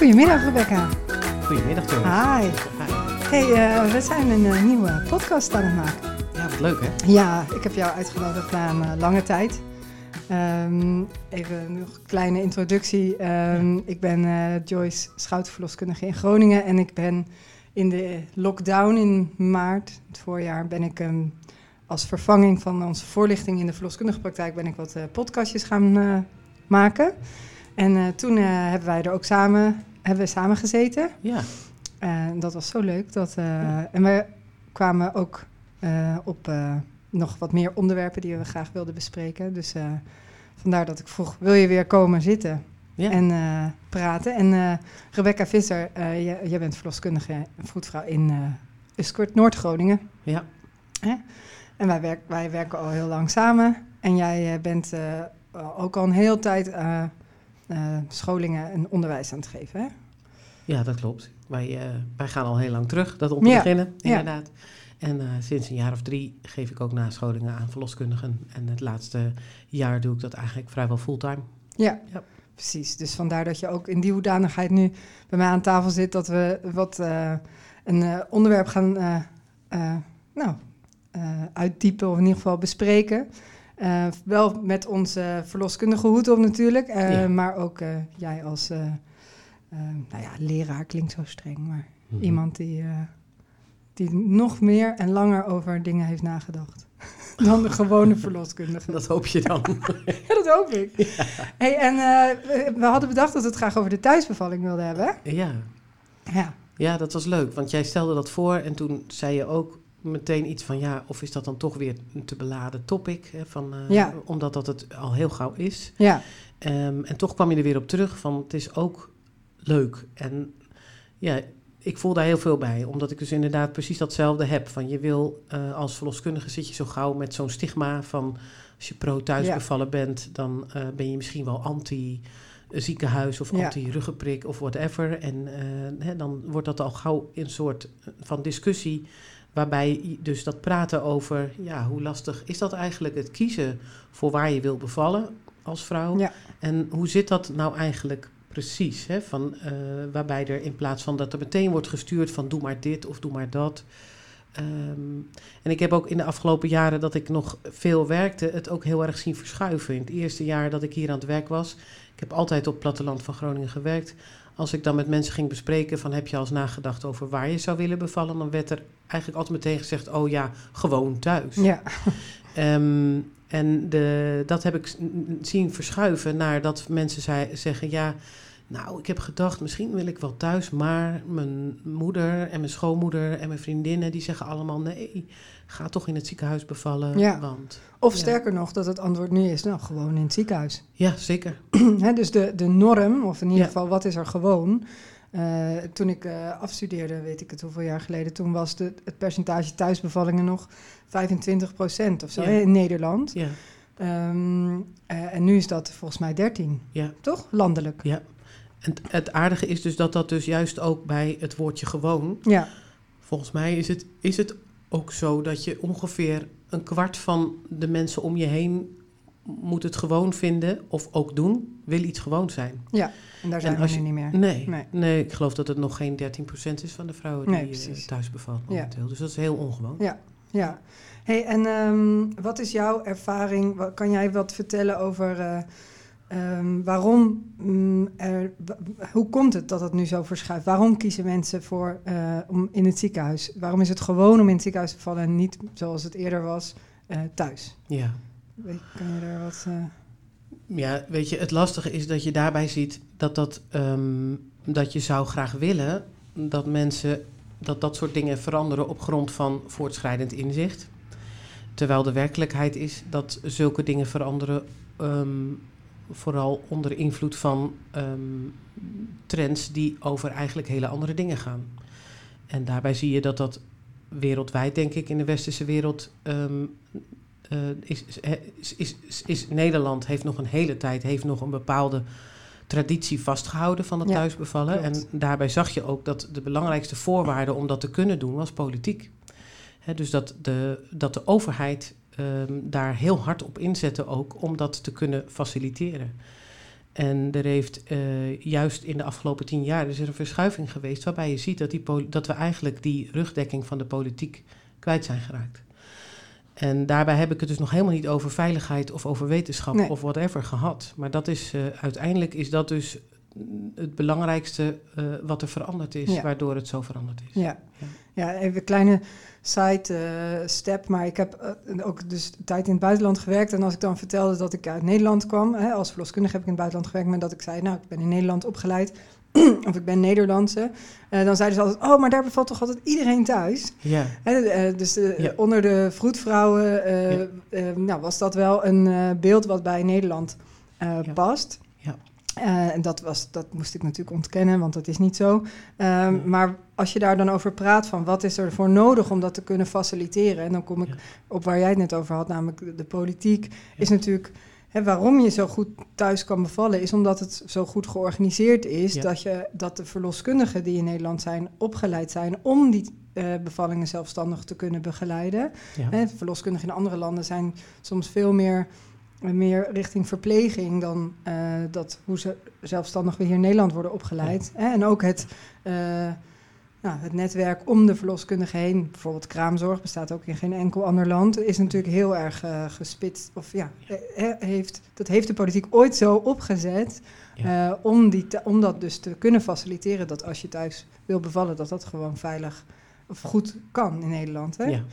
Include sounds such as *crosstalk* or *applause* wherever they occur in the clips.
Goedemiddag Rebecca. Goedemiddag Joris. Hi. Hi. Hey, eh, we zijn een eh, nieuwe podcast aan het maken. Ja, wat leuk hè? Ja, ik heb jou uitgenodigd na een eh, lange tijd. Ehm, even nog een kleine introductie. Ehm, ik ben Joyce, schouderverloskundige in Groningen. En ik ben in de lockdown in maart, het voorjaar, ben ik ehm, als vervanging van onze voorlichting in de verloskundige praktijk... ben ik wat podcastjes gaan maken. En toen hebben wij er ook samen, hebben we samen gezeten. Ja. En dat was zo leuk. Dat, eh, En we kwamen ook eh, op eh, nog wat meer onderwerpen die we graag wilden bespreken. Dus vandaar dat ik vroeg, wil je weer komen zitten Ja. en praten? En Rebecca Visser, jij, jij bent verloskundige en vroedvrouw in Uskort, Noord-Groningen. Ja. Hè? En wij, werk, wij werken al heel lang samen. En jij bent ook al een hele tijd eh, scholingen en onderwijs aan het geven, hè? ja, dat klopt. Wij, eh, wij gaan al heel lang terug, dat om te Ja. beginnen, Ja. inderdaad. En eh, sinds een jaar of drie geef ik ook nascholingen aan verloskundigen. En het laatste jaar doe ik dat eigenlijk vrijwel fulltime. Ja, Ja. precies. Dus vandaar dat je ook in die hoedanigheid nu bij mij aan tafel zit, dat we wat een onderwerp gaan nou, uitdiepen of in ieder geval bespreken. Eh, wel met onze verloskundige hoed op natuurlijk, eh, Ja. maar ook eh, jij als nou ja, leraar klinkt zo streng, maar Mhm. iemand die, die nog meer en langer over dingen heeft nagedacht *laughs* dan de gewone *laughs* verloskundige. Dat hoop je dan. *laughs* Ja, dat hoop ik. Hey, en we, hadden bedacht dat we het graag over de thuisbevalling wilden hebben. ja. Ja. ja, dat was leuk. Want jij stelde dat voor en toen zei je ook meteen iets van... ja, of is dat dan toch weer een te beladen topic? Hè, van, eh, Ja. Omdat dat het al heel gauw is. Ja. Ehm, en toch kwam je er weer op terug van het is ook leuk. En ja, ik voel daar heel veel bij. Omdat ik dus inderdaad precies datzelfde heb. Van je wil eh, als verloskundige zit je zo gauw met zo'n stigma van als je pro thuisbevallen bent, dan eh, ben je misschien wel anti ziekenhuis of Ja. anti ruggenprik of whatever. En hè, dan wordt dat al gauw een soort van discussie. Waarbij dus dat praten over, ja, hoe lastig is dat eigenlijk het kiezen voor waar je wil bevallen als vrouw? Ja. En hoe zit dat nou eigenlijk precies? Hè? Van, eh, waarbij er in plaats van dat er meteen wordt gestuurd van doe maar dit of doe maar dat. Ehm, en ik heb ook in de afgelopen jaren dat ik nog veel werkte, het ook heel erg zien verschuiven. In het eerste jaar dat ik hier aan het werk was, ik heb altijd op het platteland van Groningen gewerkt. Als ik dan met mensen ging bespreken van heb je al eens nagedacht over waar je zou willen bevallen, dan werd er eigenlijk altijd meteen gezegd, oh ja, gewoon thuis. Ja. *laughs* Ehm, en de, dat heb ik zien verschuiven naar dat mensen zei, zeggen: Ja, nou, ik heb gedacht, misschien wil ik wel thuis, maar mijn moeder en mijn schoonmoeder en mijn vriendinnen die zeggen allemaal: Nee, ga toch in het ziekenhuis bevallen. Ja. Want Of Ja. sterker nog, dat het antwoord nu is, nou, gewoon in het ziekenhuis. ja, zeker. *clears throat* Dus de, de norm, of in ieder Ja. geval, wat is er gewoon? Eh, toen ik eh, afstudeerde, weet ik het hoeveel jaar geleden, toen was de, het percentage thuisbevallingen nog 25% of zo Ja. hè, in Nederland. Ja, Ehm, eh, en nu is dat volgens mij 13, ja. toch? Landelijk. ja. En het- aardige is dus dat dat dus juist ook bij het woordje gewoon Ja, Volgens mij is het, is het ook zo dat je ongeveer een kwart van de mensen om je heen moet het gewoon vinden of ook doen, wil iets gewoon zijn. ja. En daar zijn we als nu je- niet meer. Nee, Nee. nee. ik geloof dat het nog geen 13% is van de vrouwen die Nee, eh, thuis bevallen Ja. momenteel. Dus dat is heel ongewoon. Ja, ja. Hey, en ehm, wat is jouw ervaring? Kan jij wat vertellen over eh, ehm, waarom mm, er, hoe komt het dat het nu zo verschuift? Waarom kiezen mensen voor eh, om in het ziekenhuis? Waarom is het gewoon om in het ziekenhuis te vallen en niet zoals het eerder was eh, thuis? Ja. Weet- Kan je daar wat? eh, Ja, weet je, het lastige is dat je daarbij ziet dat, dat, ehm, dat je zou graag willen dat mensen dat dat soort dingen veranderen op grond van voortschrijdend inzicht. Terwijl de werkelijkheid is dat zulke dingen veranderen ehm, vooral onder invloed van ehm, trends die over eigenlijk hele andere dingen gaan. En daarbij zie je dat dat wereldwijd, denk ik, in de westerse wereld ehm, eh, is, is, is, Nederland heeft nog een hele tijd heeft nog een bepaalde traditie vastgehouden van het Ja, thuisbevallen. klopt. En daarbij zag je ook dat de belangrijkste voorwaarde om dat te kunnen doen was politiek. Dus dat de, dat de overheid ehm, daar heel hard op inzette ook om dat te kunnen faciliteren. En er heeft eh, juist in de afgelopen tien jaar is er een verschuiving geweest waarbij je ziet dat, die dat we eigenlijk die rugdekking van de politiek kwijt zijn geraakt. En daarbij heb ik het dus nog helemaal niet over veiligheid of over wetenschap of whatever gehad. Maar dat is uh, uiteindelijk is dat dus het belangrijkste uh, wat er veranderd is, waardoor het zo veranderd is. Ja, ja. ja even een kleine side uh, step, maar ik heb uh, ook dus tijd in het buitenland gewerkt. En als ik dan vertelde dat ik uit Nederland kwam, hè, als verloskundige heb ik in het buitenland gewerkt, maar dat ik zei, nou, ik ben in Nederland opgeleid, *clears throat* of ik ben Nederlandse, uh, dan zeiden ze altijd, oh, maar daar bevalt toch altijd iedereen thuis? Ja. Hè, dus onder de vroedvrouwen nou, was dat wel een beeld wat bij Nederland past. Uh, en dat, was, dat moest ik natuurlijk ontkennen, want dat is niet zo. Um, Maar als je daar dan over praat van wat is er voor nodig om dat te kunnen faciliteren... en dan kom ik op waar jij het net over had, namelijk de, politiek... is natuurlijk waarom je zo goed thuis kan bevallen... is omdat het zo goed georganiseerd is... Dat, je, dat de verloskundigen die in Nederland zijn opgeleid zijn... om die uh, bevallingen zelfstandig te kunnen begeleiden. Verloskundigen in andere landen zijn soms veel meer meer richting verpleging dan uh, dat hoe ze zelfstandig weer hier in Nederland worden opgeleid. En ook het, uh, nou, het netwerk om de verloskundige heen, bijvoorbeeld kraamzorg, bestaat ook in geen enkel ander land, is natuurlijk heel erg uh, gespitst. Of ja, heeft, dat heeft de politiek ooit zo opgezet ja. om, die om dat dus te kunnen faciliteren. Dat als je thuis wil bevallen, dat dat gewoon veilig of goed kan in Nederland. Hè? Ja.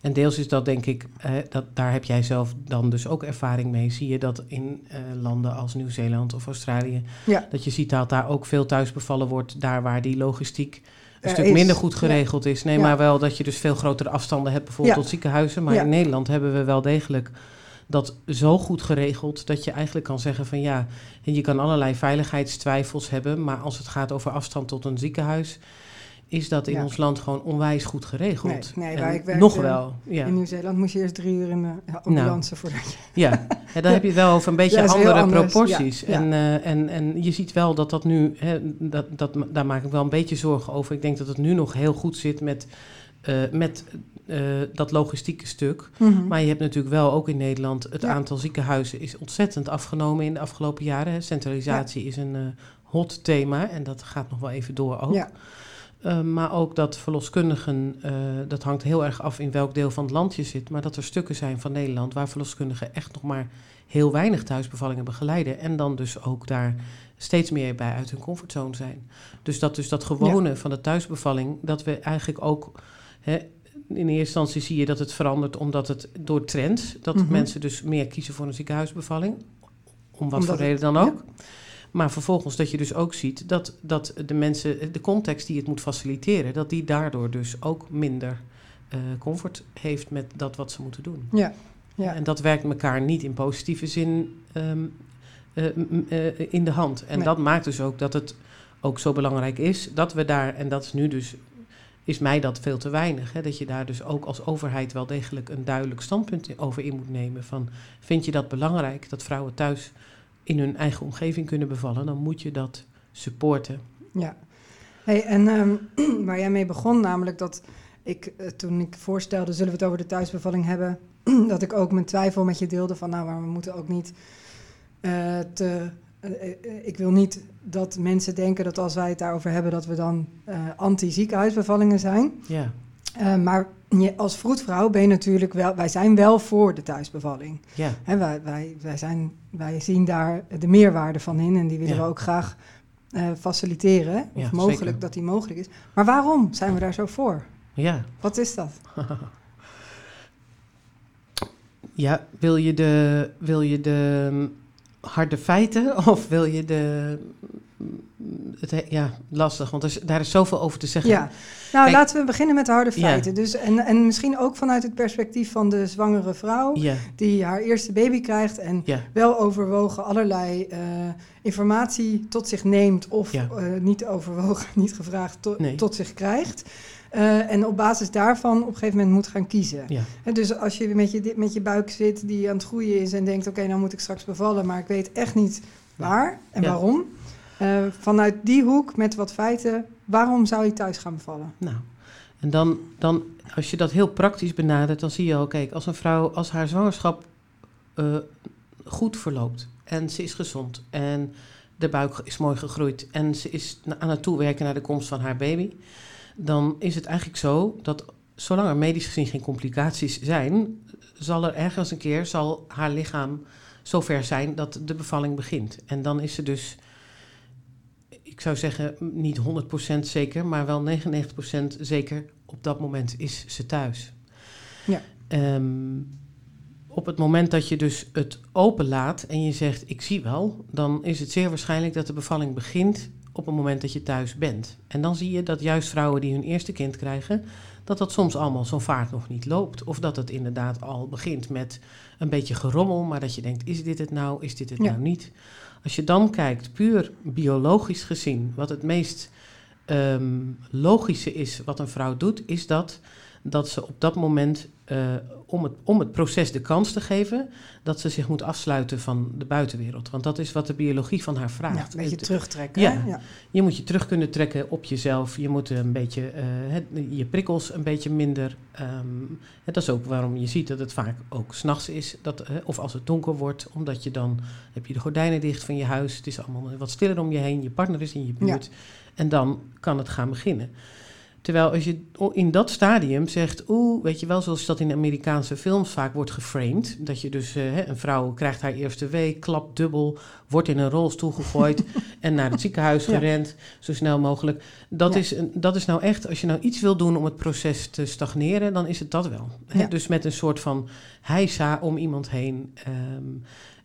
En deels is dat denk ik, dat, daar heb jij zelf dan dus ook ervaring mee. Zie je dat in uh, landen als Nieuw-Zeeland of Australië, ja. dat je ziet dat daar ook veel thuisbevallen wordt, daar waar die logistiek een stuk minder goed geregeld is. Nee, maar wel dat je dus veel grotere afstanden hebt, bijvoorbeeld tot ziekenhuizen. Maar in Nederland hebben we wel degelijk dat zo goed geregeld dat je eigenlijk kan zeggen van ja, en je kan allerlei veiligheidstwijfels hebben, maar als het gaat over afstand tot een ziekenhuis, is dat in ons land gewoon onwijs goed geregeld. Nee, nee waar ik werkte, nog wel. Ja. In Nieuw-Zeeland moest je eerst drie uur in de ambulance nou, voordat je... Ja. ja, dan heb je wel over een beetje *laughs* andere proporties. En, uh, en, en je ziet wel dat dat nu, hè, dat, dat, daar maak ik wel een beetje zorgen over. Ik denk dat het nu nog heel goed zit met, uh, met uh, dat logistieke stuk. Mm -hmm. Maar je hebt natuurlijk wel ook in Nederland het aantal ziekenhuizen is ontzettend afgenomen in de afgelopen jaren. Centralisatie is een hot thema en dat gaat nog wel even door ook. Ja. Uh, maar ook dat verloskundigen, uh, dat hangt heel erg af in welk deel van het land je zit. Maar dat er stukken zijn van Nederland waar verloskundigen echt nog maar heel weinig thuisbevallingen begeleiden. En dan dus ook daar steeds meer bij uit hun comfortzone zijn. Dus dat, dus dat gewone van de thuisbevalling, dat we eigenlijk ook. Hè, in eerste instantie zie je dat het verandert omdat het door trends, dat mm -hmm. mensen dus meer kiezen voor een ziekenhuisbevalling. Om wat voor reden dan ook. Ja. Maar vervolgens dat je dus ook ziet dat, dat de mensen, de context die het moet faciliteren, dat die daardoor dus ook minder uh, comfort heeft met dat wat ze moeten doen. Ja. ja. En dat werkt elkaar niet in positieve zin um, uh, uh, in de hand. En nee. dat maakt dus ook dat het ook zo belangrijk is dat we daar, en dat is nu dus, is mij dat veel te weinig, hè, dat je daar dus ook als overheid wel degelijk een duidelijk standpunt over in moet nemen. Van, vind je dat belangrijk dat vrouwen thuis in hun eigen omgeving kunnen bevallen, dan moet je dat supporten. Ja, hey, en um, *clears throat* waar jij mee begon, namelijk dat ik uh, toen ik voorstelde, zullen we het over de thuisbevalling hebben, *clears throat* dat ik ook mijn twijfel met je deelde van, nou, maar we moeten ook niet uh, te. Uh, ik wil niet dat mensen denken dat als wij het daarover hebben, dat we dan anti-ziekenhuisbevallingen zijn. Ja. maar je, als vroedvrouw ben je natuurlijk wel, wij zijn wel voor de thuisbevalling. Ja. Hè, wij, wij, wij, zijn, wij zien daar de meerwaarde van in en die willen ja. we ook graag uh, faciliteren. Of ja, mogelijk zeker. dat die mogelijk is. Maar waarom zijn we daar zo voor? Ja. Wat is dat? *laughs* ja, wil je de, wil je de mm, harde feiten of wil je de het, ja, lastig, want er is, daar is zoveel over te zeggen. Ja, nou Kijk, laten we beginnen met de harde feiten. Ja. Dus, en, en misschien ook vanuit het perspectief van de zwangere vrouw, ja. die haar eerste baby krijgt en ja. wel overwogen allerlei uh, informatie tot zich neemt of uh, niet overwogen, *laughs* niet gevraagd, to, nee. tot zich krijgt. Uh, en op basis daarvan op een gegeven moment moet gaan kiezen. Ja. Dus als je met, je met je buik zit die aan het groeien is en denkt: oké, okay, nou moet ik straks bevallen, maar ik weet echt niet waar en waarom. Uh, vanuit die hoek, met wat feiten, waarom zou je thuis gaan bevallen? Nou, en dan, dan als je dat heel praktisch benadert, dan zie je al, kijk, als een vrouw, als haar zwangerschap uh, goed verloopt en ze is gezond en de buik is mooi gegroeid en ze is aan het toewerken naar de komst van haar baby, dan is het eigenlijk zo dat zolang er medisch gezien geen complicaties zijn, zal er ergens een keer zal haar lichaam zover zijn dat de bevalling begint. En dan is ze dus, ik zou zeggen, niet 100% zeker, maar wel 99% zeker op dat moment is ze thuis. Ja. Ehm, op het moment dat je dus het openlaat en je zegt ik zie wel, dan is het zeer waarschijnlijk dat de bevalling begint op het moment dat je thuis bent. En dan zie je dat juist vrouwen die hun eerste kind krijgen, dat dat soms allemaal zo'n vaart nog niet loopt. Of dat het inderdaad al begint met een beetje gerommel, maar dat je denkt, is dit het nou, is dit het Ja. nou niet? Als je dan kijkt, puur biologisch gezien, wat het meest ehm, logische is wat een vrouw doet, is dat, dat ze op dat moment, eh, om, het, om het proces de kans te geven, dat ze zich moet afsluiten van de buitenwereld. Want dat is wat de biologie van haar Ja, vraagt. een beetje Het- terugtrekken. Ja. je moet je terug kunnen trekken op jezelf. Je moet een beetje eh, het, je prikkels een beetje minder. en dat is ook waarom je ziet dat het vaak ook s'nachts is. Dat, eh, of als het donker wordt. Omdat je dan heb je de gordijnen dicht van je huis. Het is allemaal wat stiller om je heen. Je partner is in je buurt. En dan kan het gaan beginnen. Terwijl als je in dat stadium zegt, oeh, weet je wel, zoals dat in Amerikaanse films vaak wordt geframed, dat je dus, eh, een vrouw krijgt haar eerste week, klapt dubbel, wordt in een rolstoel gegooid *laughs* en naar het ziekenhuis Ja. gerend, zo snel mogelijk. Dat, Ja. is dat is nou echt, als je nou iets wil doen om het proces te stagneren, dan is het dat wel. Hè? Ja. Dus met een soort van heisa om iemand heen. ehm,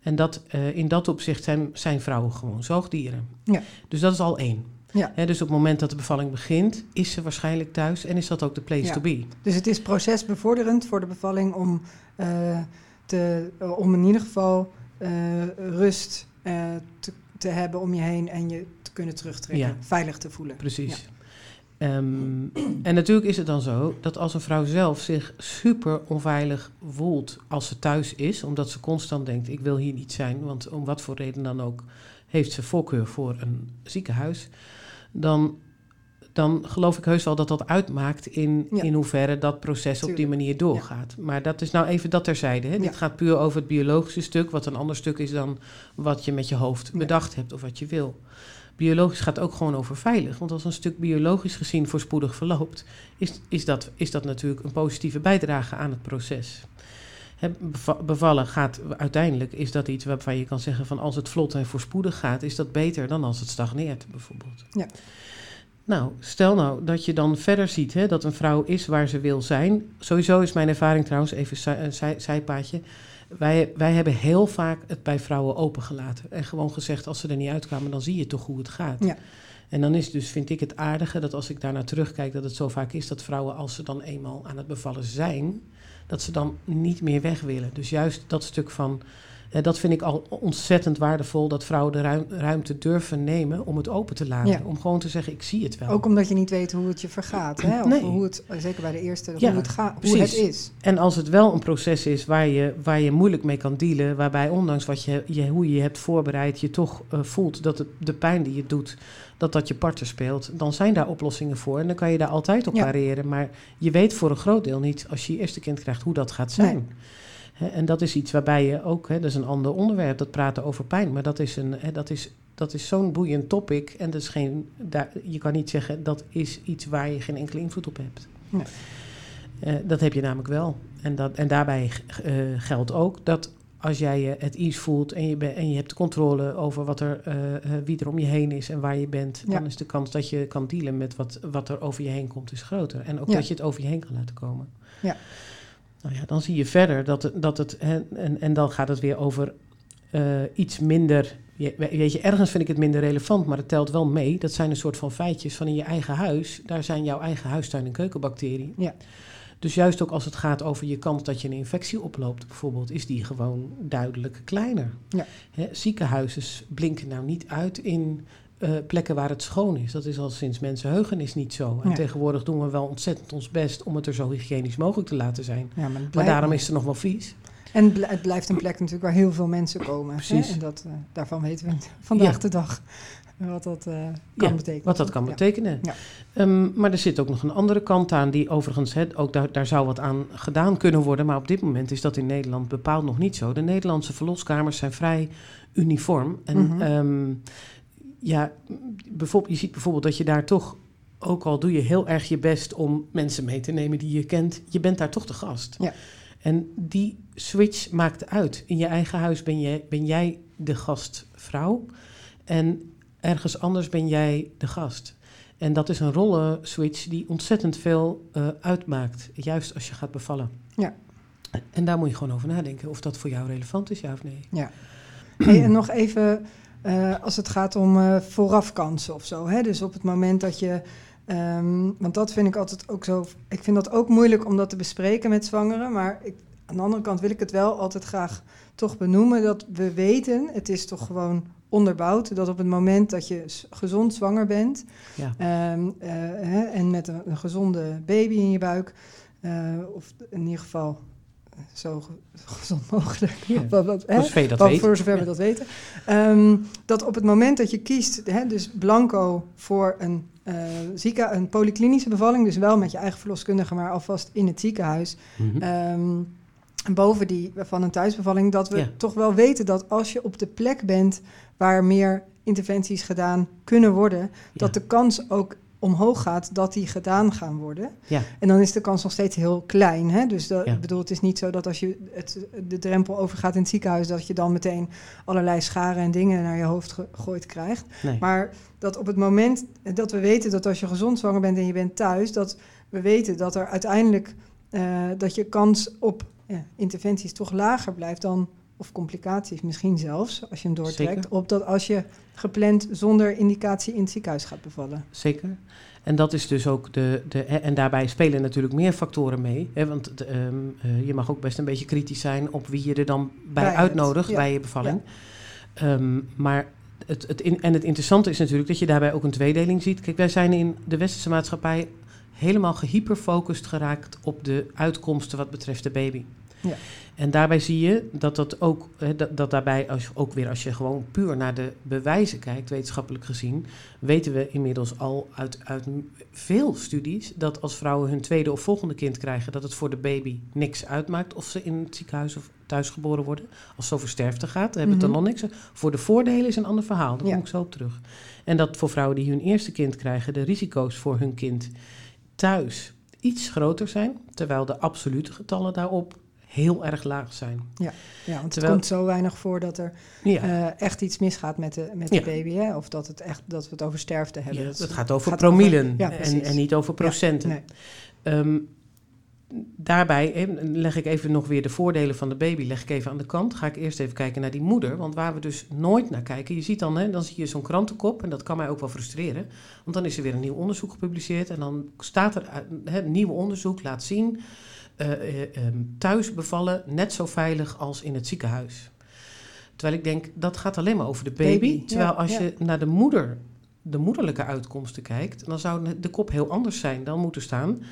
en dat, eh, in dat opzicht zijn, zijn vrouwen gewoon zoogdieren. Ja. Dus dat is al één. Ja. Dus op het moment dat de bevalling begint, is ze waarschijnlijk thuis en is dat ook de place Ja. to be. Dus het is procesbevorderend voor de bevalling om, eh, te, eh, om in ieder geval eh, rust te, te hebben om je heen en je te kunnen terugtrekken, Ja. veilig te voelen. Precies. Ehm, en natuurlijk is het dan zo dat als een vrouw zelf zich super onveilig voelt als ze thuis is, omdat ze constant denkt: ik wil hier niet zijn, want om wat voor reden dan ook heeft ze voorkeur voor een ziekenhuis, dan, dan geloof ik heus wel dat dat uitmaakt in, Ja. in hoeverre dat proces op die manier doorgaat. Maar dat is nou even dat terzijde. Hè? Ja. Dit gaat puur over het biologische stuk, wat een ander stuk is dan wat je met je hoofd bedacht hebt of wat je wil. Biologisch gaat ook gewoon over veilig. Want als een stuk biologisch gezien voorspoedig verloopt, is, is, dat, is dat natuurlijk een positieve bijdrage aan het proces. Bevallen gaat uiteindelijk, is dat iets waarvan je kan zeggen van als het vlot en voorspoedig gaat, is dat beter dan als het stagneert bijvoorbeeld. Ja. Nou, stel nou dat je dan verder ziet hè, dat een vrouw is waar ze wil zijn. Sowieso is mijn ervaring trouwens, even een zij, zijpaadje. Wij, wij hebben heel vaak het bij vrouwen opengelaten. En gewoon gezegd, als ze er niet uitkwamen, dan zie je toch hoe het gaat. Ja. En dan is dus, vind ik het aardige, dat als ik daarnaar terugkijk, dat het zo vaak is dat vrouwen, als ze dan eenmaal aan het bevallen zijn, dat ze dan niet meer weg willen. Dus juist dat stuk van, dat vind ik al ontzettend waardevol, dat vrouwen de ruim- ruimte durven nemen om het open te laten. Ja. Om gewoon te zeggen, ik zie het wel. Ook omdat je niet weet hoe het je vergaat, hè? of Nee. hoe het, zeker bij de eerste, Ja, hoe, het gaat, hoe het is. En als het wel een proces is waar je, waar je moeilijk mee kan dealen, waarbij ondanks wat je, je, hoe je je hebt voorbereid, je toch eh, voelt dat de pijn die je doet, dat dat je parten speelt, dan zijn daar oplossingen voor. En dan kan je daar altijd op Ja. pareren. Maar je weet voor een groot deel niet, als je je eerste kind krijgt, hoe dat gaat zijn. Nee. En dat is iets waarbij je ook, dat is een ander onderwerp, dat praten over pijn. Maar dat is, een, dat is, dat is zo'n boeiend topic. En dat is geen, daar, je kan niet zeggen dat is iets waar je geen enkele invloed op hebt. Nee. Eh, dat heb je namelijk wel. En, dat, en daarbij eh, geldt ook dat als jij je het iets voelt en je, ben, en je hebt controle over wat er, eh, wie er om je heen is en waar je bent, Ja. dan is de kans dat je kan dealen met wat, wat er over je heen komt, is groter. En ook Ja. dat je het over je heen kan laten komen. Ja. Nou ja, dan zie je verder dat het, dat het hè, en, en dan gaat het weer over eh, iets minder. Weet je, ergens vind ik het minder relevant, maar het telt wel mee. Dat zijn een soort van feitjes van in je eigen huis. Daar zijn jouw eigen huistuin- en keukenbacteriën. Ja. Dus juist ook als het gaat over je kans dat je een infectie oploopt, bijvoorbeeld, is die gewoon duidelijk kleiner. Ja. Hè, ziekenhuizen blinken nou niet uit in eh, plekken waar het schoon is. Dat is al sinds mensenheugenis niet zo. En Ja. tegenwoordig doen we wel ontzettend ons best om het er zo hygiënisch mogelijk te laten zijn. Ja, maar daarom is het nog wel vies. En het bl- het blijft een plek natuurlijk waar heel veel mensen komen. hè? Precies. En dat, eh, daarvan weten we *laughs* vandaag Ja. de dag wat dat uh, kan ja, betekenen. Wat dat kan betekenen. Ja. Ehm, maar er zit ook nog een andere kant aan, die overigens, ook daar, daar zou wat aan gedaan kunnen worden. Maar op dit moment is dat in Nederland bepaald nog niet zo. De Nederlandse verloskamers zijn vrij uniform. En Mhm. ehm, ja, bijvoorbeeld, je ziet bijvoorbeeld dat je daar toch, ook al doe je heel erg je best om mensen mee te nemen die je kent, je bent daar toch de gast. Ja. En die switch maakt uit. In je eigen huis ben, je, ben jij de gastvrouw. En ergens anders ben jij de gast. En dat is een rollenswitch die ontzettend veel eh, uitmaakt. Juist als je gaat bevallen. Ja. En daar moet je gewoon over nadenken of dat voor jou relevant is, ja of nee. Hey, en nog even eh, als het gaat om eh, voorafkansen of zo. Hè? Dus op het moment dat je. ehm, want dat vind ik altijd ook zo. Ik vind dat ook moeilijk om dat te bespreken met zwangeren. Maar ik, aan de andere kant wil ik het wel altijd graag toch benoemen. Dat we weten, het is toch gewoon onderbouwd. Dat op het moment dat je gezond zwanger bent. Ja. ehm, eh, hè, en met een, een gezonde baby in je buik. of in ieder geval zo ge- gezond mogelijk. Ja. *laughs* Wat- wat- hè? Voor dat Wat-. Voor zover we dat weten. Ehm, dat op het moment dat je kiest, hè, dus blanco voor een, zieke, een polyklinische bevalling, dus wel met je eigen verloskundige, maar alvast in het ziekenhuis, Mhm. ehm, boven die van een thuisbevalling, dat we Ja. toch wel weten dat als je op de plek bent waar meer interventies gedaan kunnen worden, dat de kans ook omhoog gaat dat die gedaan gaan worden. Ja. En dan is de kans nog steeds heel klein. Hè? Dus dat, Ja. bedoel, het is niet zo dat als je het, de drempel overgaat in het ziekenhuis, dat je dan meteen allerlei scharen en dingen naar je hoofd gegooid krijgt. Nee. Maar dat op het moment dat we weten dat als je gezond zwanger bent en je bent thuis, dat we weten dat er uiteindelijk eh, dat je kans op ja, interventies toch lager blijft dan, of complicaties misschien zelfs, als je hem doortrekt, Zeker. op dat als je gepland zonder indicatie in het ziekenhuis gaat bevallen. Zeker. En dat is dus ook de. de en daarbij spelen natuurlijk meer factoren mee. Hè, want de, ehm, eh, je mag ook best een beetje kritisch zijn op wie je er dan bij, uitnodigt ja. bij je bevalling. Ehm, maar het, het in, en het interessante is natuurlijk dat je daarbij ook een tweedeling ziet. Kijk, wij zijn in de westerse maatschappij helemaal gehyperfocust geraakt op de uitkomsten wat betreft de baby. Ja. En daarbij zie je dat dat ook, dat, dat daarbij, als, ook weer als je gewoon puur naar de bewijzen kijkt, wetenschappelijk gezien, weten we inmiddels al uit, uit veel studies dat als vrouwen hun tweede of volgende kind krijgen, dat het voor de baby niks uitmaakt of ze in het ziekenhuis of thuis geboren worden. Als het over sterfte gaat, hebben we het Mhm. dan nog niks. Voor de voordelen is een ander verhaal, daar Ja. kom ik zo op terug. En dat voor vrouwen die hun eerste kind krijgen, de risico's voor hun kind thuis iets groter zijn, terwijl de absolute getallen daarop heel erg laag zijn. Ja, want Terwijl- het komt zo weinig voor dat er Ja. eh, echt iets misgaat met de, met de Ja. baby. Hè? Of dat, het echt, dat we het over sterfte hebben. Ja, het gaat over gaat promillen ja, en, en niet over procenten. Nee. Ehm, daarbij eh, leg ik even nog weer de voordelen van de baby leg ik even aan de kant. Ga ik eerst even kijken naar die moeder. Want waar we dus nooit naar kijken. Je ziet dan, hè, dan zie je zo'n krantenkop. En dat kan mij ook wel frustreren. Want dan is er weer een nieuw onderzoek gepubliceerd. En dan staat er uit- hè, nieuw onderzoek laat zien. Eh, eh, ehm, thuis bevallen net zo veilig als in het ziekenhuis. Terwijl ik denk, dat gaat alleen maar over de baby. Baby, terwijl ja, als ja. je naar de moeder, de moederlijke uitkomsten kijkt, dan zou de kop heel anders zijn. Dan moeten staan,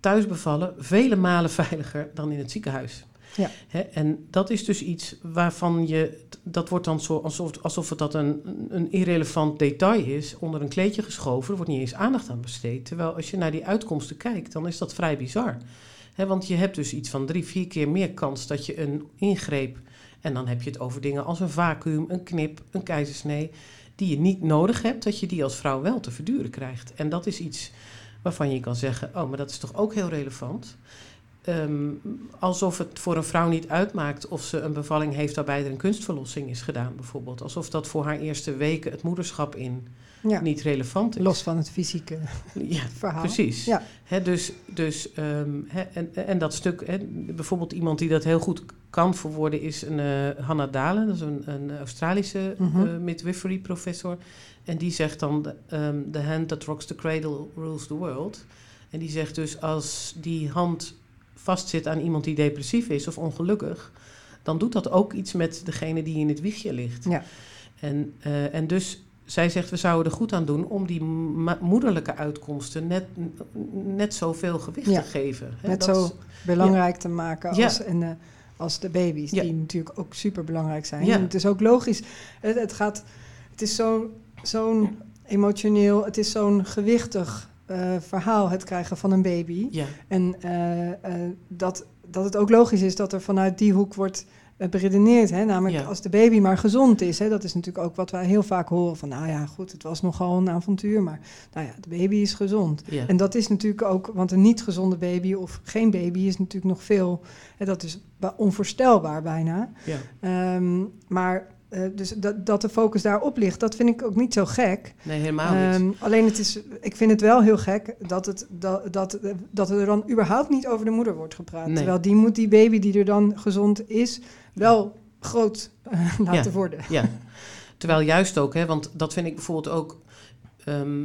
thuis bevallen vele malen *laughs* veiliger dan in het ziekenhuis. Ja. En dat is dus iets waarvan je, dat wordt dan zo alsof, alsof het dat een, een irrelevant detail is, onder een kleedje geschoven, er wordt niet eens aandacht aan besteed. Terwijl als je naar die uitkomsten kijkt, dan is dat vrij bizar. Want je hebt dus iets van drie, vier keer meer kans dat je een ingreep, en dan heb je het over dingen als een vacuüm, een knip, een keizersnee, die je niet nodig hebt, dat je die als vrouw wel te verduren krijgt. En dat is iets waarvan je kan zeggen, oh, maar dat is toch ook heel relevant. Ehm, alsof het voor een vrouw niet uitmaakt of ze een bevalling heeft waarbij er een kunstverlossing is gedaan, bijvoorbeeld. Alsof dat voor haar eerste weken het moederschap in Ja, niet relevant is. los van het fysieke Ja, *laughs* verhaal. precies. Ja. Dus dus ehm, en, en dat stuk, bijvoorbeeld iemand die dat heel goed kan verwoorden is een eh Hannah Dalen, dat is een, een Australische Mhm. eh, midwifery professor. En die zegt dan, ehm, the hand that rocks the cradle rules the world. En die zegt dus, als die hand vastzit aan iemand die depressief is of ongelukkig, dan doet dat ook iets met degene die in het wiegje ligt. Ja. En, eh, en dus zij zegt, we zouden er goed aan doen om die moederlijke uitkomsten net, net zoveel gewicht Ja. te geven. Hè, Net dat zo is- belangrijk te maken Ja. als, en, eh, als de baby's, die natuurlijk ook super belangrijk zijn. En het is ook logisch. Het, het gaat, het is zo zo'n emotioneel, het is zo'n gewichtig uh, verhaal, het krijgen van een baby. En uh, dat, dat het ook logisch is dat er vanuit die hoek wordt beredeneerd. Hè? Namelijk Ja. als de baby maar gezond is. Hè? Dat is natuurlijk ook wat wij heel vaak horen. Van nou ja, goed, het was nogal een avontuur. Maar nou ja, de baby is gezond. Ja. En dat is natuurlijk ook, want een niet gezonde baby of geen baby is natuurlijk nog veel. Hè, dat is ba- onvoorstelbaar bijna. ja. Ehm, maar eh, dus dat, dat de focus daarop ligt, dat vind ik ook niet zo gek. Nee, helemaal niet. Ehm, alleen het is, ik vind het wel heel gek dat, het, dat, dat, dat er dan überhaupt niet over de moeder wordt gepraat. Nee. Terwijl die moet die baby die er dan gezond is, wel groot eh, laten Ja. worden. Ja, terwijl juist ook, hè, want dat vind ik bijvoorbeeld ook. ehm,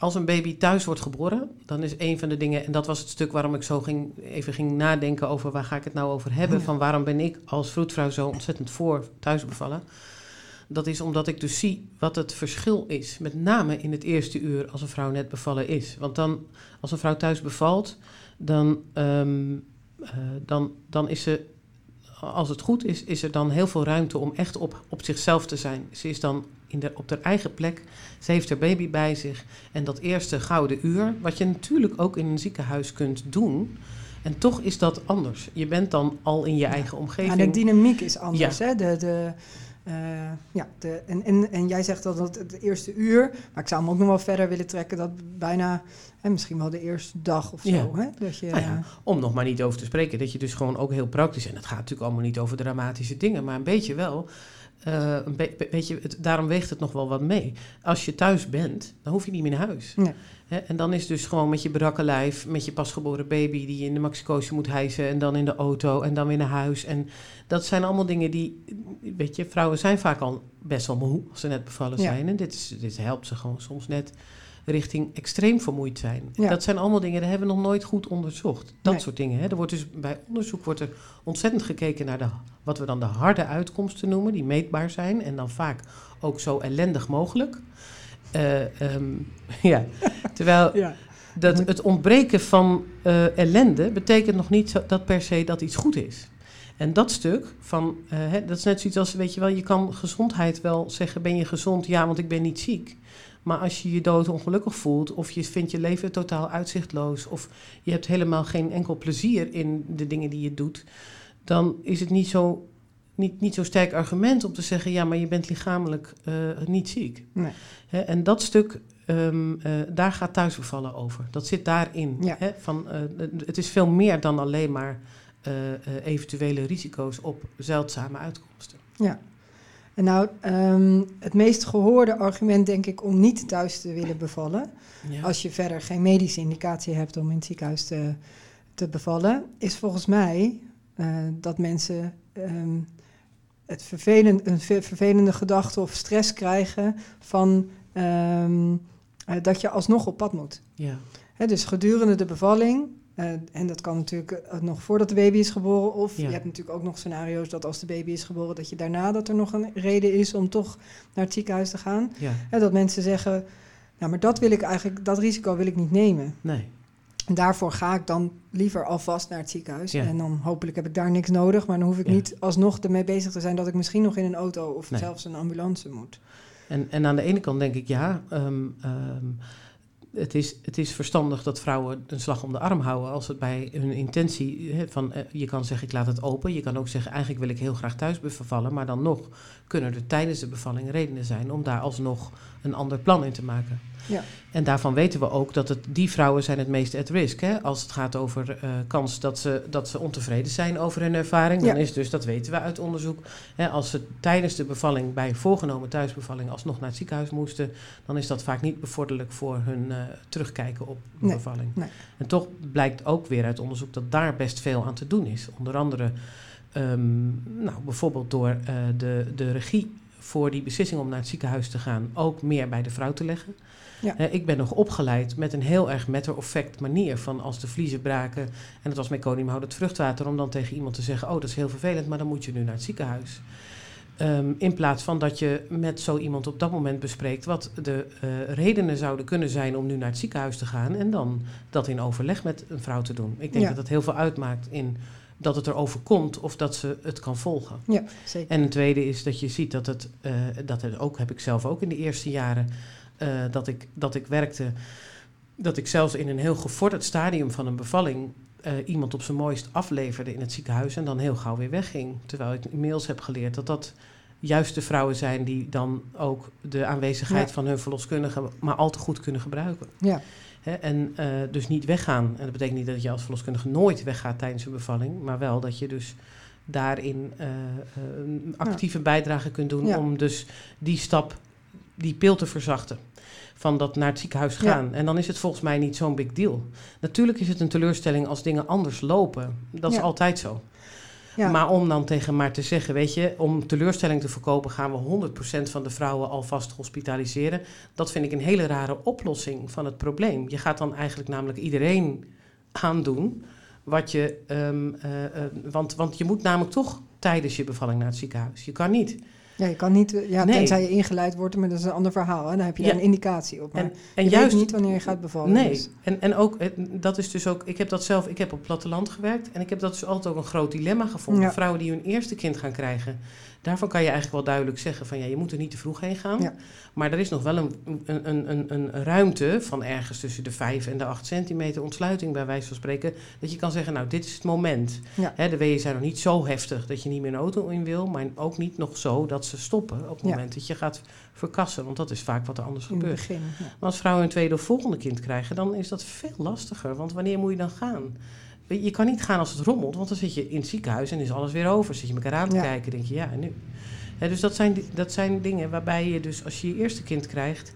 als een baby thuis wordt geboren, dan is een van de dingen, en dat was het stuk waarom ik zo ging, even ging nadenken over waar ga ik het nou over hebben, Ja. van waarom ben ik als vroedvrouw zo ontzettend voor thuis bevallen. Dat is omdat ik dus zie wat het verschil is, met name in het eerste uur als een vrouw net bevallen is. Want dan, als een vrouw thuis bevalt, dan, ehm, eh, dan, dan is ze als het goed is, is er dan heel veel ruimte om echt op, op zichzelf te zijn. Ze is dan in de, op haar eigen plek. Ze heeft haar baby bij zich. En dat eerste gouden uur, wat je natuurlijk ook in een ziekenhuis kunt doen. En toch is dat anders. Je bent dan al in je eigen Ja, omgeving. de dynamiek is anders. Hè? De, de, eh, ja, de, en, en, en jij zegt dat het het eerste uur, maar ik zou hem ook nog wel verder willen trekken, dat bijna, hè, misschien wel de eerste dag of zo. Ja. Hè? Dat je, Nou ja, om nog maar niet over te spreken, dat je dus gewoon ook heel praktisch, en het gaat natuurlijk allemaal niet over dramatische dingen, maar een beetje wel. Eh, een be- het, daarom weegt het nog wel wat mee. Als je thuis bent, dan hoef je niet meer naar huis. Nee. En dan is dus gewoon met je brakke lijf, met je pasgeboren baby die je in de maxicoze moet hijsen en dan in de auto en dan weer naar huis. En dat zijn allemaal dingen die, weet je, vrouwen zijn vaak al best wel moe als ze net bevallen Ja. zijn. En dit, is, dit helpt ze gewoon soms net richting extreem vermoeid zijn. Ja. Dat zijn allemaal dingen, die hebben we nog nooit goed onderzocht. Dat Nee. soort dingen. Hè. Er wordt dus bij onderzoek wordt er ontzettend gekeken naar de, wat we dan de harde uitkomsten noemen, die meetbaar zijn. En dan vaak ook zo ellendig mogelijk. Eh, ehm, *laughs* ja, terwijl ja. dat het ontbreken van eh, ellende betekent nog niet zo, dat per se dat iets goed is. En dat stuk van, eh, hè, dat is net zoiets als, weet je wel, je kan gezondheid wel zeggen, ben je gezond? Ja, want ik ben niet ziek. Maar als je je dood ongelukkig voelt, of je vindt je leven totaal uitzichtloos, of je hebt helemaal geen enkel plezier in de dingen die je doet, dan is het niet zo, niet, niet zo sterk argument om te zeggen, ja, maar je bent lichamelijk eh, niet ziek. Nee. En dat stuk, ehm, eh, daar gaat thuisbevallen over. Dat zit daarin. Ja. Van, eh, het is veel meer dan alleen maar eventuele risico's op zeldzame uitkomsten. Ja. En nou, ehm, het meest gehoorde argument denk ik om niet thuis te willen bevallen, Ja. als je verder geen medische indicatie hebt om in het ziekenhuis te, te bevallen, is volgens mij eh, dat mensen ehm, het vervelend, een ver- vervelende gedachte of stress krijgen van ehm, eh, dat je alsnog op pad moet. ja. Hè, dus gedurende de bevalling, eh, en dat kan natuurlijk eh, nog voordat de baby is geboren, of Ja. je hebt natuurlijk ook nog scenario's dat als de baby is geboren, dat je daarna dat er nog een reden is om toch naar het ziekenhuis te gaan. ja, Hè, dat mensen zeggen, nou maar dat wil ik eigenlijk, dat risico wil ik niet nemen. nee. En daarvoor ga ik dan liever alvast naar het ziekenhuis. Ja. En dan hopelijk heb ik daar niks nodig, maar dan hoef ik Ja. niet alsnog ermee bezig te zijn dat ik misschien nog in een auto of Nee. zelfs een ambulance moet. En, en aan de ene kant denk ik ja. ehm, ehm, het, is, het is verstandig dat vrouwen een slag om de arm houden als het bij hun intentie van eh, je kan zeggen ik laat het open. Je kan ook zeggen eigenlijk wil ik heel graag thuis bevallen, maar dan nog kunnen er tijdens de bevalling redenen zijn om daar alsnog een ander plan in te maken. Ja. En daarvan weten we ook dat het, die vrouwen zijn het meest at risk. Hè? Als het gaat over eh, kans dat ze, dat ze ontevreden zijn over hun ervaring. Dan Ja. is dus, dat weten we uit onderzoek, hè, als ze tijdens de bevalling bij voorgenomen thuisbevalling alsnog naar het ziekenhuis moesten, dan is dat vaak niet bevorderlijk voor hun eh, terugkijken op de Nee, bevalling. nee. En toch blijkt ook weer uit onderzoek dat daar best veel aan te doen is. Onder andere ehm, nou, bijvoorbeeld door eh, de, de regie voor die beslissing om naar het ziekenhuis te gaan ook meer bij de vrouw te leggen. Ja. Eh, ik ben nog opgeleid met een heel erg matter-of-fact manier van als de vliezen braken en het was meconiumhoudend vruchtwater, om dan tegen iemand te zeggen, oh dat is heel vervelend, maar dan moet je nu naar het ziekenhuis. Ehm, in plaats van dat je met zo iemand op dat moment bespreekt wat de eh, redenen zouden kunnen zijn om nu naar het ziekenhuis te gaan en dan dat in overleg met een vrouw te doen. Ik denk Ja. dat dat heel veel uitmaakt in dat het erover komt of dat ze het kan volgen. Ja, zeker. En een tweede is dat je ziet dat het, uh, dat het ook, heb ik zelf ook in de eerste jaren uh, dat, ik, dat ik werkte, dat ik zelfs in een heel gevorderd stadium van een bevalling uh, iemand op zijn mooist afleverde in het ziekenhuis en dan heel gauw weer wegging. Terwijl ik inmiddels heb geleerd dat dat juist de vrouwen zijn die dan ook de aanwezigheid ja. van hun verloskundige maar al te goed kunnen gebruiken. Ja. En uh, dus niet weggaan. En dat betekent niet dat je als verloskundige nooit weggaat tijdens een bevalling, maar wel dat je dus daarin uh, een actieve ja. bijdrage kunt doen Ja. om dus die stap, die pil te verzachten. Van dat naar het ziekenhuis gaan. En dan is het volgens mij niet zo'n big deal. Natuurlijk is het een teleurstelling als dingen anders lopen. Dat is altijd zo. Ja. Maar om dan tegen maar te zeggen, weet je, om teleurstelling te voorkomen gaan we 100% van de vrouwen alvast hospitaliseren. Dat vind ik een hele rare oplossing van het probleem. Je gaat dan eigenlijk namelijk iedereen aandoen wat je, ehm, eh, eh, want, want je moet namelijk toch tijdens je bevalling naar het ziekenhuis. Je kan niet. Ja, je kan niet, ja, Nee. tenzij je ingeleid wordt, maar dat is een ander verhaal. Hè? Dan heb je Ja. daar een indicatie op. Maar En, en je juist weet niet wanneer je gaat bevallen. Nee, dus- en, en ook, eh, dat is dus ook, ik heb dat zelf, ik heb op platteland gewerkt en ik heb dat dus altijd ook een groot dilemma gevonden. Ja. Vrouwen die hun eerste kind gaan krijgen, daarvan kan je eigenlijk wel duidelijk zeggen van ja, je moet er niet te vroeg heen gaan. Ja. Maar er is nog wel een, een, een, een, ruimte van ergens tussen de 5 en de 8 centimeter ontsluiting bij wijze van spreken, dat je kan zeggen nou, dit is het moment. Ja. De weeën zijn nog niet zo heftig dat je niet meer een auto in wil, maar ook niet nog zo dat ze stoppen op het Ja. moment dat je gaat verkassen, want dat is vaak wat er anders in gebeurt. begin. Maar als vrouwen een tweede of volgende kind krijgen, dan is dat veel lastiger. Want wanneer moet je dan gaan? Je kan niet gaan als het rommelt, want dan zit je in het ziekenhuis en is alles weer over. Zit je elkaar aan te Ja. kijken, denk je, ja, en nu? Dus dat zijn, dat zijn dingen waarbij je dus, als je je eerste kind krijgt...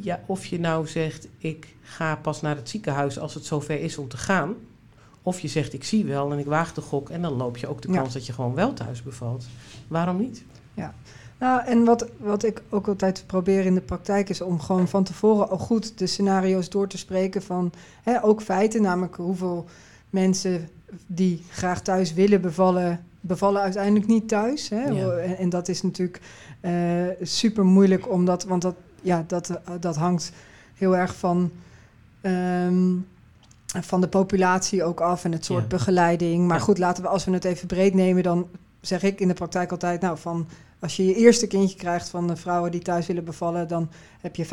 Ja, of je nou zegt, ik ga pas naar het ziekenhuis als het zover is om te gaan... Of je zegt, ik zie wel en ik waag de gok... en dan loop je ook de Ja. kans dat je gewoon wel thuis bevalt. Waarom niet? Nou, en wat, wat ik ook altijd probeer in de praktijk is om gewoon van tevoren al goed de scenario's door te spreken van hè, ook feiten, namelijk hoeveel mensen die graag thuis willen bevallen, bevallen uiteindelijk niet thuis. Hè? Ja. En, en dat is natuurlijk eh, super moeilijk, omdat, want dat, ja, dat, eh, dat hangt heel erg van, ehm, van de populatie ook af en het soort Ja. begeleiding. Maar Ja. goed, laten we als we het even breed nemen, dan zeg ik in de praktijk altijd, nou van als je je eerste kindje krijgt van de vrouwen die thuis willen bevallen, dan heb je 50%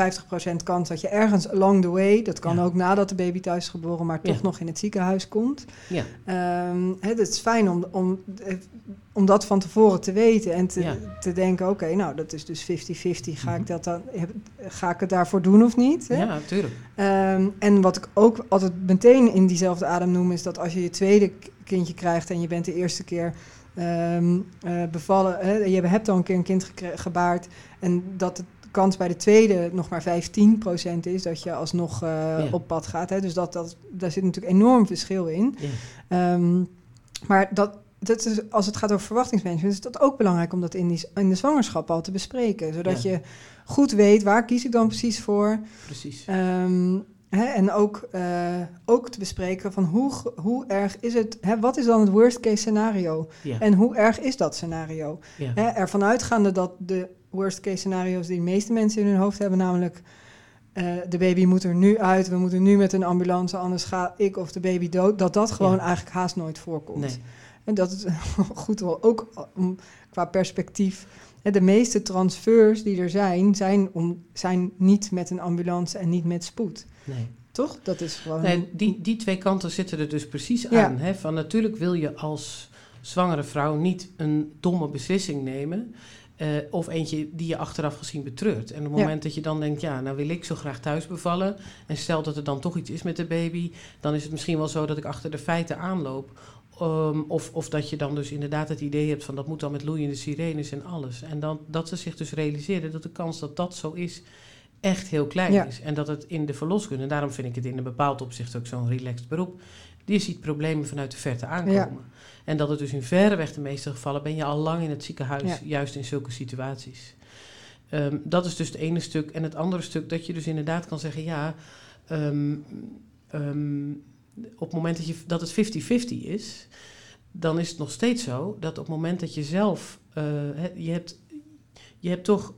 kans dat je ergens along the way, dat kan Ja. ook nadat de baby thuis is geboren, maar toch Ja. nog in het ziekenhuis komt. Ja, hè, het is fijn om, om, eh, om dat van tevoren te weten en te, Ja. te denken, oké, nou dat is dus 50-50, ga, Mhm. ik dat dan, ga ik het daarvoor doen of niet? Hè? ja natuurlijk. Ehm, en wat ik ook altijd meteen in diezelfde adem noem, is dat als je je tweede kindje krijgt en je bent de eerste keer ehm, eh, bevallen, hè, je hebt al een keer een kind gebaard, en dat de kans bij de tweede nog maar 15% is dat je alsnog Ja. op pad gaat. Hè. Dus dat, dat, daar zit natuurlijk enorm verschil in. Ja. Ehm, maar dat, dat is, als het gaat over verwachtingsmanagement, is dat ook belangrijk om dat in, die, in de zwangerschap al te bespreken. Zodat Ja. je goed weet waar kies ik dan precies voor. Precies. Ehm, hè, en ook, eh, ook te bespreken van hoe, hoe erg is het, hè, wat is dan het worst case scenario? Ja. En hoe erg is dat scenario? ja. Hè, ervan uitgaande dat de worst case scenario's die de meeste mensen in hun hoofd hebben, namelijk eh, de baby moet er nu uit, we moeten nu met een ambulance, anders ga ik of de baby dood, dat dat gewoon Ja. eigenlijk haast nooit voorkomt. Nee. En dat is *laughs* goed wel ook qua perspectief. De meeste transfers die er zijn, zijn, om, zijn niet met een ambulance en niet met spoed. Nee. Toch? Dat is gewoon. Nee, die, die twee kanten zitten er dus precies Ja. aan. Hè? Van natuurlijk wil je als zwangere vrouw niet een domme beslissing nemen. eh, of eentje die je achteraf gezien betreurt. En op het Ja. moment dat je dan denkt, ja, nou wil ik zo graag thuis bevallen. En stel dat er dan toch iets is met de baby. Dan is het misschien wel zo dat ik achter de feiten aanloop. Ehm, of, of dat je dan dus inderdaad het idee hebt van dat moet dan met loeiende sirenes en alles. En dan, dat ze zich dus realiseren dat de kans dat dat zo is echt heel klein Ja. is. En dat het in de verloskunde, en daarom vind ik het in een bepaald opzicht ook zo'n relaxed beroep, die ziet problemen vanuit de verte aankomen. En dat het dus in verreweg de meeste gevallen ben je al lang in het ziekenhuis, Ja. juist in zulke situaties. Ehm, dat is dus het ene stuk. En het andere stuk dat je dus inderdaad kan zeggen, ja, ehm, ehm, op het moment dat, je, dat het 50-50 is, dan is het nog steeds zo dat op het moment dat je zelf, eh, je, hebt, je hebt toch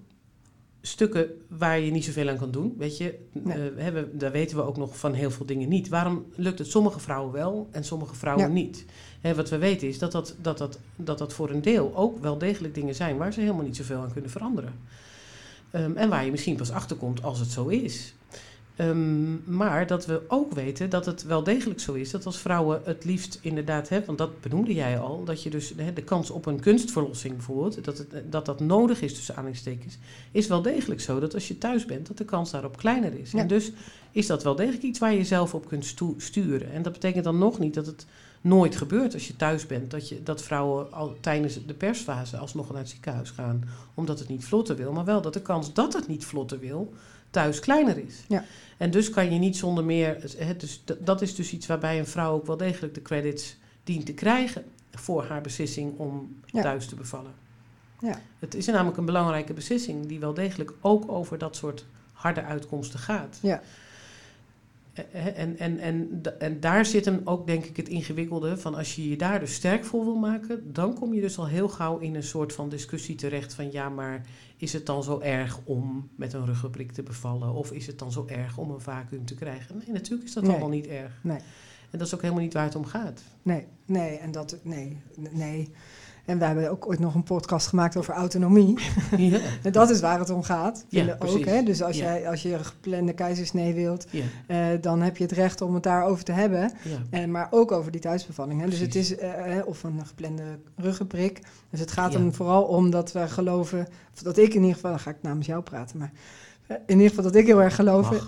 stukken waar je niet zoveel aan kan doen. Weet je, Nee. Eh, hebben, daar weten we ook nog van heel veel dingen niet. Waarom lukt het sommige vrouwen wel en sommige vrouwen Ja. niet? Hè, wat we weten is dat dat, dat, dat, dat dat voor een deel ook wel degelijk dingen zijn waar ze helemaal niet zoveel aan kunnen veranderen. Ehm, en waar je misschien pas achterkomt als het zo is. Ehm, maar dat we ook weten dat het wel degelijk zo is dat als vrouwen het liefst inderdaad hebben, want dat benoemde jij al, dat je dus hè, de kans op een kunstverlossing bijvoorbeeld, dat, het, dat dat nodig is tussen aanhalingstekens, is wel degelijk zo dat als je thuis bent, dat de kans daarop kleiner is. Ja. En dus is dat wel degelijk iets waar je zelf op kunt stu- sturen. En dat betekent dan nog niet dat het nooit gebeurt als je thuis bent, dat, je, dat vrouwen al tijdens de persfase alsnog naar het ziekenhuis gaan, omdat het niet vlotter wil, maar wel dat de kans dat het niet vlotter wil, thuis kleiner is. Ja. En dus kan je niet zonder meer. Hè, dus dat is dus iets waarbij een vrouw ook wel degelijk de credits dient te krijgen voor haar beslissing om Ja. thuis te bevallen. Ja. Het is namelijk een belangrijke beslissing die wel degelijk ook over dat soort harde uitkomsten gaat. Ja. En, en, en, en daar zit hem ook, denk ik, het ingewikkelde van als je je daar dus sterk voor wil maken, dan kom je dus al heel gauw in een soort van discussie terecht van ja, maar is het dan zo erg om met een ruggenprik te bevallen? Of is het dan zo erg om een vacuüm te krijgen? Nee, natuurlijk is dat Nee. allemaal niet erg. Nee. En dat is ook helemaal niet waar het om gaat. Nee, nee, en dat, nee, nee. En we hebben ook ooit nog een podcast gemaakt over autonomie. ja. *laughs* En dat is waar het om gaat. Ja, ook, hè? Dus als, Ja. jij, als je een geplande keizersnee wilt, Ja, eh, dan heb je het recht om het daarover te hebben. En, maar ook over die thuisbevalling. Hè? Dus het is, eh, eh, of een geplande ruggenprik. Dus het gaat er vooral om dat we geloven, of dat ik in ieder geval, dan ga ik namens jou praten, maar eh, in ieder geval dat ik heel erg geloof. *laughs*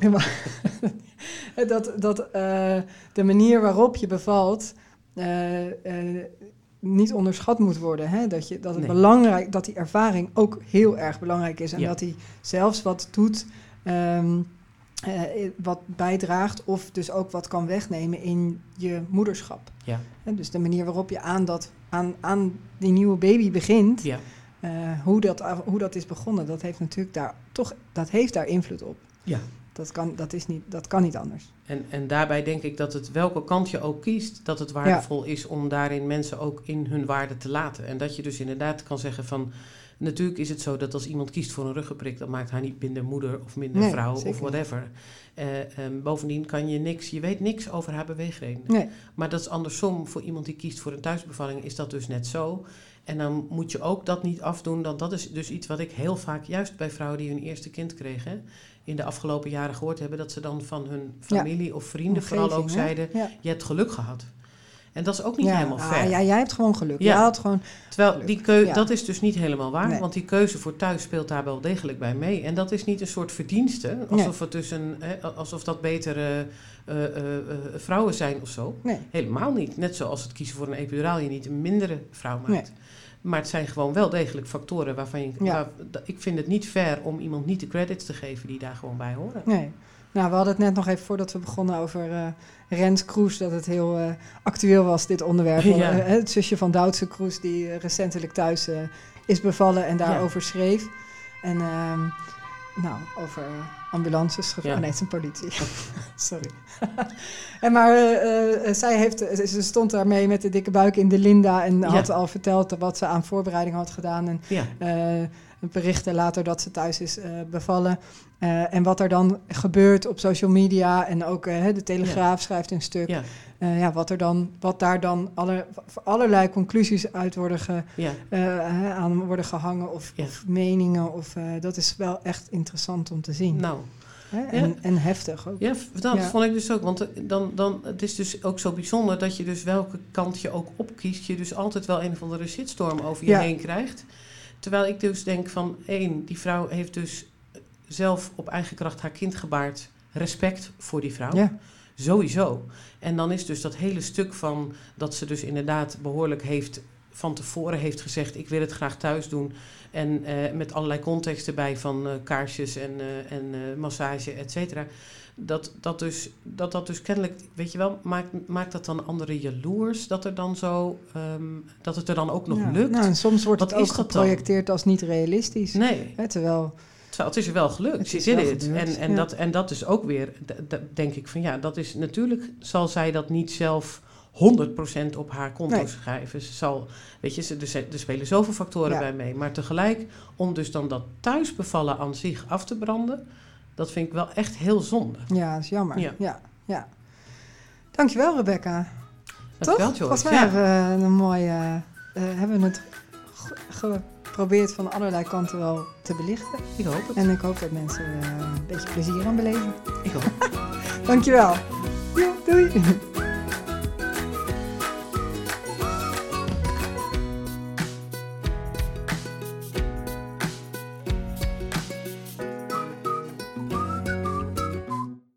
dat dat eh, de manier waarop je bevalt. eh, eh, niet onderschat moet worden. Hè? Dat, je, dat, het Nee. belangrijk, dat die ervaring ook heel erg belangrijk is. En Ja. dat die zelfs wat doet, ehm, eh, wat bijdraagt, of dus ook wat kan wegnemen in je moederschap. Ja. Hè, dus de manier waarop je aan, dat, aan, aan die nieuwe baby begint, ja. eh, hoe, dat, hoe dat is begonnen, dat heeft natuurlijk daar toch dat heeft daar invloed op. Ja. Dat kan, dat is niet, dat kan niet anders. En, en daarbij denk ik dat het welke kant je ook kiest, dat het waardevol is om daarin mensen ook in hun waarde te laten. En dat je dus inderdaad kan zeggen van. Natuurlijk is het zo dat als iemand kiest voor een ruggenprik, dan maakt haar niet minder moeder of minder Nee, vrouw of whatever. Eh, ehm, bovendien kan je niks, je weet niks over haar beweegredenen. Nee, Maar dat is andersom. Voor iemand die kiest voor een thuisbevalling is dat dus net zo. En dan moet je ook dat niet afdoen. Dan dat is dus iets wat ik heel vaak, juist bij vrouwen die hun eerste kind kregen, in de afgelopen jaren gehoord hebben, dat ze dan van hun familie of vrienden vooral ook zeiden, Ja. je hebt geluk gehad. En dat is ook niet ja, helemaal ah, fair. ja, jij hebt gewoon geluk. Ja. Jij had gewoon, Terwijl die keu Ja. dat is dus niet helemaal waar, Nee. want die keuze voor thuis speelt daar wel degelijk bij mee. En dat is niet een soort verdienste, alsof, het dus een, hè, alsof dat betere eh, eh, eh, vrouwen zijn of zo. nee, Helemaal niet. Net zoals het kiezen voor een epiduraal je niet een mindere vrouw maakt. Maar het zijn gewoon wel degelijk factoren waarvan je... Ja. waar- da- ik vind het niet fair om iemand niet de credits te geven die daar gewoon bij horen. nee. Nou, we hadden het net nog even voordat we begonnen over eh Rens Kroes, dat het heel eh, actueel was, dit onderwerp. *laughs* Ja. eh, het zusje van Doutse Kroes, die recentelijk thuis is bevallen en daarover schreef. En ehm, nou, over ambulances. Ja. Oh, nee, het is een politie. *laughs* Sorry. *laughs* en maar eh, eh, zij heeft, ze- ze stond daarmee met de dikke buik in de Linda en Ja. had al verteld wat ze aan voorbereiding had gedaan. En Ja, eh, berichten later dat ze thuis is eh, bevallen. Eh, en wat er dan gebeurt op social media en ook eh, de Telegraaf schrijft een stuk. ja, ja, wat, er dan, wat daar dan alle, voor allerlei conclusies uit worden ge, ja. aan worden gehangen of, meningen. Of, dat is wel echt interessant om te zien. Nou, Hè? En, en heftig ook. ja, dat vond ik dus ook. Want dan, dan, het is dus ook zo bijzonder dat je dus welke kant je ook opkiest, je dus altijd wel een of andere shitstorm over je heen krijgt. Terwijl ik dus denk van, één, die vrouw heeft dus zelf op eigen kracht haar kind gebaard. Respect voor die vrouw. Ja, Sowieso. En dan is dus dat hele stuk van dat ze dus inderdaad behoorlijk heeft van tevoren heeft gezegd: ik wil het graag thuis doen. En eh, met allerlei context erbij van eh, kaarsjes en, eh, en massage, et cetera. Dat dat, dus, dat dat dus kennelijk, weet je wel, maakt, maakt dat dan anderen jaloers? Dat, er dan zo, ehm, dat het er dan ook nog Ja. lukt? Nou, en soms wordt Wat het ook dan? geprojecteerd als niet realistisch. nee. Hè, terwijl, het is er wel gelukt. Het She is did wel it. gebeurd, En, en, ja. dat, en dat is ook weer, denk ik van ja, dat is natuurlijk, zal zij dat niet zelf 100% op haar konto Nee. schrijven. Ze zal, weet je, ze- er, spelen zoveel factoren Ja. bij mee. Maar tegelijk, om dus dan dat thuisbevallen aan zich af te branden, dat vind ik wel echt heel zonde. Ja, dat is jammer. Ja. Ja. Ja, Dankjewel, Rebecca. Dankjewel, Toch? Volgens mij Ja, hebben we een mooie... eh, hebben we het ge- geprobeerd van allerlei kanten wel te belichten. ik hoop het. En ik hoop dat mensen er eh, een beetje plezier aan beleven. Ik hoop. *laughs* Dankjewel. *laughs* Jo, doei.